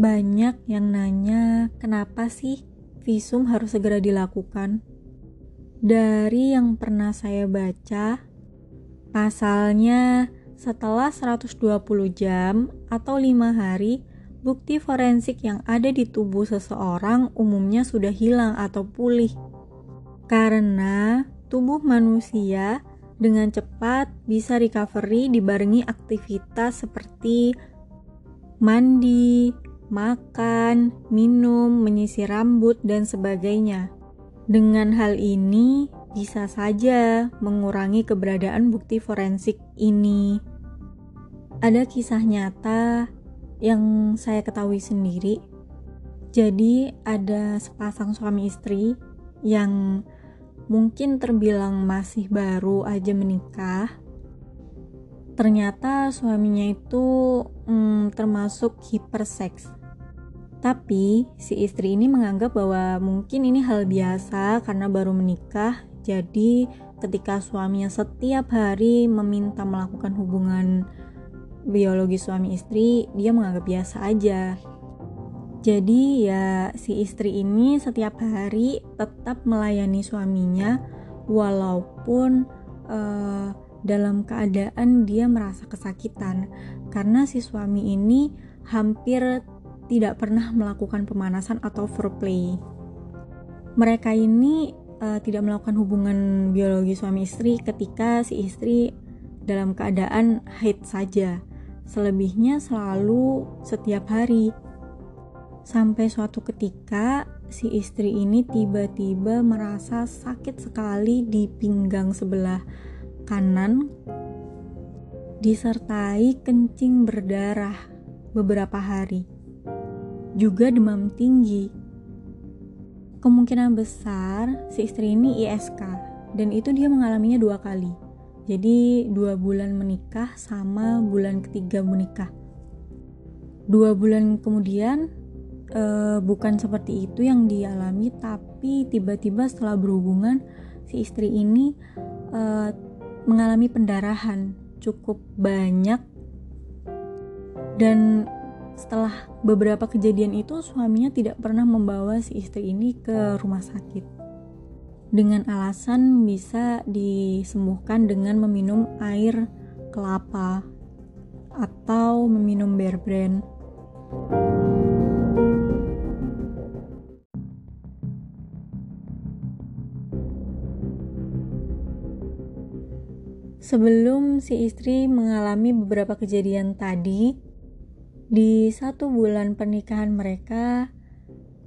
Banyak yang nanya, kenapa sih visum harus segera dilakukan? Dari yang pernah saya baca, pasalnya setelah 120 jam atau 5 hari, bukti forensik yang ada di tubuh seseorang umumnya sudah hilang atau pulih. Karena tubuh manusia dengan cepat bisa recovery dibarengi aktivitas seperti mandi, makan, minum, menyisir rambut, dan sebagainya. Dengan hal ini, bisa saja mengurangi keberadaan bukti forensik ini. Ada kisah nyata yang saya ketahui sendiri. Jadi, ada sepasang suami istri yang mungkin terbilang masih baru aja menikah ternyata suaminya itu hmm, termasuk hiperseks. Tapi si istri ini menganggap bahwa mungkin ini hal biasa karena baru menikah. Jadi ketika suaminya setiap hari meminta melakukan hubungan biologi suami istri, dia menganggap biasa aja. Jadi ya si istri ini setiap hari tetap melayani suaminya walaupun uh, dalam keadaan dia merasa kesakitan karena si suami ini hampir tidak pernah melakukan pemanasan atau foreplay. Mereka ini uh, tidak melakukan hubungan biologi suami istri ketika si istri dalam keadaan haid saja. Selebihnya selalu setiap hari. Sampai suatu ketika si istri ini tiba-tiba merasa sakit sekali di pinggang sebelah kanan disertai kencing berdarah beberapa hari. Juga demam tinggi. Kemungkinan besar si istri ini ISK dan itu dia mengalaminya dua kali. Jadi dua bulan menikah sama bulan ketiga menikah. Dua bulan kemudian uh, bukan seperti itu yang dialami tapi tiba-tiba setelah berhubungan si istri ini uh, mengalami pendarahan cukup banyak dan setelah beberapa kejadian itu suaminya tidak pernah membawa si istri ini ke rumah sakit dengan alasan bisa disembuhkan dengan meminum air kelapa atau meminum bear brand. Sebelum si istri mengalami beberapa kejadian tadi, di satu bulan pernikahan mereka,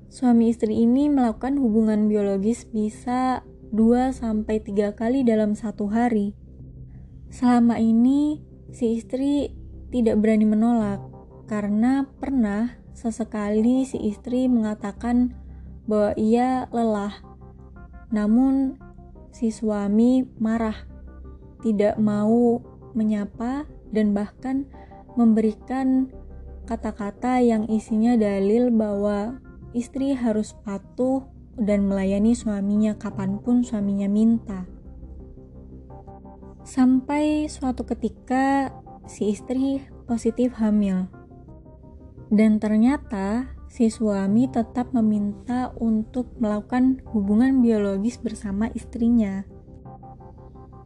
suami istri ini melakukan hubungan biologis bisa 2-3 kali dalam satu hari. Selama ini, si istri tidak berani menolak karena pernah sesekali si istri mengatakan bahwa ia lelah. Namun, si suami marah tidak mau menyapa dan bahkan memberikan kata-kata yang isinya dalil bahwa istri harus patuh dan melayani suaminya kapan pun suaminya minta. Sampai suatu ketika si istri positif hamil. Dan ternyata si suami tetap meminta untuk melakukan hubungan biologis bersama istrinya.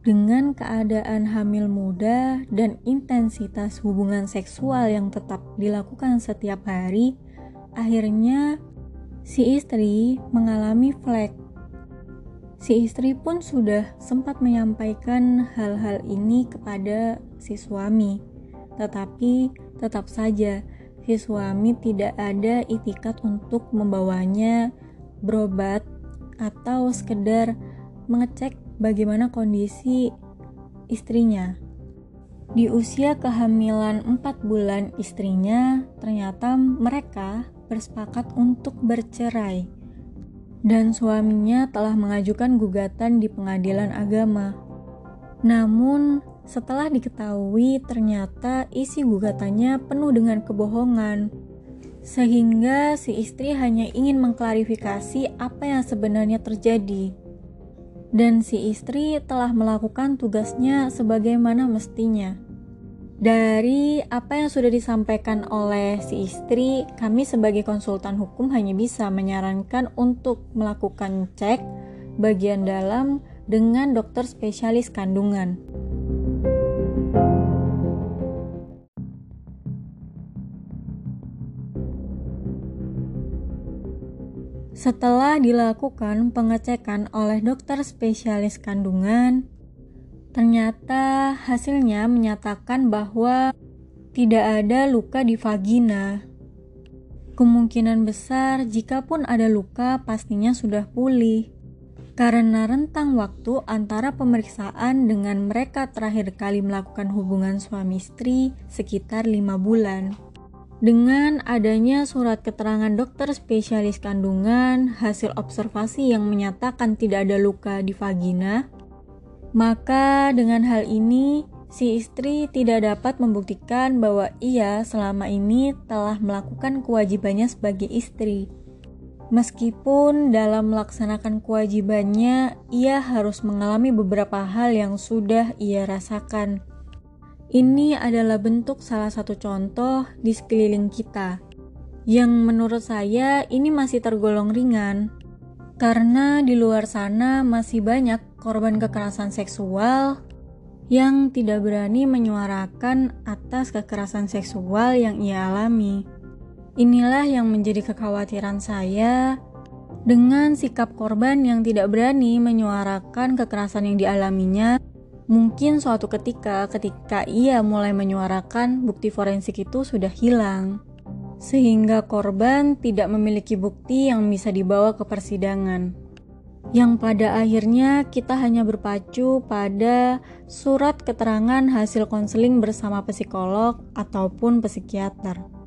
Dengan keadaan hamil muda dan intensitas hubungan seksual yang tetap dilakukan setiap hari, akhirnya si istri mengalami flek. Si istri pun sudah sempat menyampaikan hal-hal ini kepada si suami, tetapi tetap saja si suami tidak ada itikat untuk membawanya berobat atau sekedar mengecek bagaimana kondisi istrinya. Di usia kehamilan 4 bulan istrinya, ternyata mereka bersepakat untuk bercerai. Dan suaminya telah mengajukan gugatan di pengadilan agama. Namun, setelah diketahui ternyata isi gugatannya penuh dengan kebohongan, sehingga si istri hanya ingin mengklarifikasi apa yang sebenarnya terjadi dan si istri telah melakukan tugasnya sebagaimana mestinya. Dari apa yang sudah disampaikan oleh si istri, kami sebagai konsultan hukum hanya bisa menyarankan untuk melakukan cek bagian dalam dengan dokter spesialis kandungan. Setelah dilakukan pengecekan oleh dokter spesialis kandungan, Ternyata hasilnya menyatakan bahwa tidak ada luka di vagina. Kemungkinan besar jika pun ada luka pastinya sudah pulih. Karena rentang waktu antara pemeriksaan dengan mereka terakhir kali melakukan hubungan suami istri sekitar lima bulan. Dengan adanya surat keterangan dokter spesialis kandungan, hasil observasi yang menyatakan tidak ada luka di vagina, maka dengan hal ini, si istri tidak dapat membuktikan bahwa ia selama ini telah melakukan kewajibannya sebagai istri. Meskipun dalam melaksanakan kewajibannya, ia harus mengalami beberapa hal yang sudah ia rasakan. Ini adalah bentuk salah satu contoh di sekeliling kita, yang menurut saya ini masih tergolong ringan, karena di luar sana masih banyak korban kekerasan seksual yang tidak berani menyuarakan atas kekerasan seksual yang ia alami. Inilah yang menjadi kekhawatiran saya dengan sikap korban yang tidak berani menyuarakan kekerasan yang dialaminya. Mungkin suatu ketika, ketika ia mulai menyuarakan, bukti forensik itu sudah hilang, sehingga korban tidak memiliki bukti yang bisa dibawa ke persidangan yang pada akhirnya kita hanya berpacu pada surat keterangan hasil konseling bersama psikolog ataupun psikiater.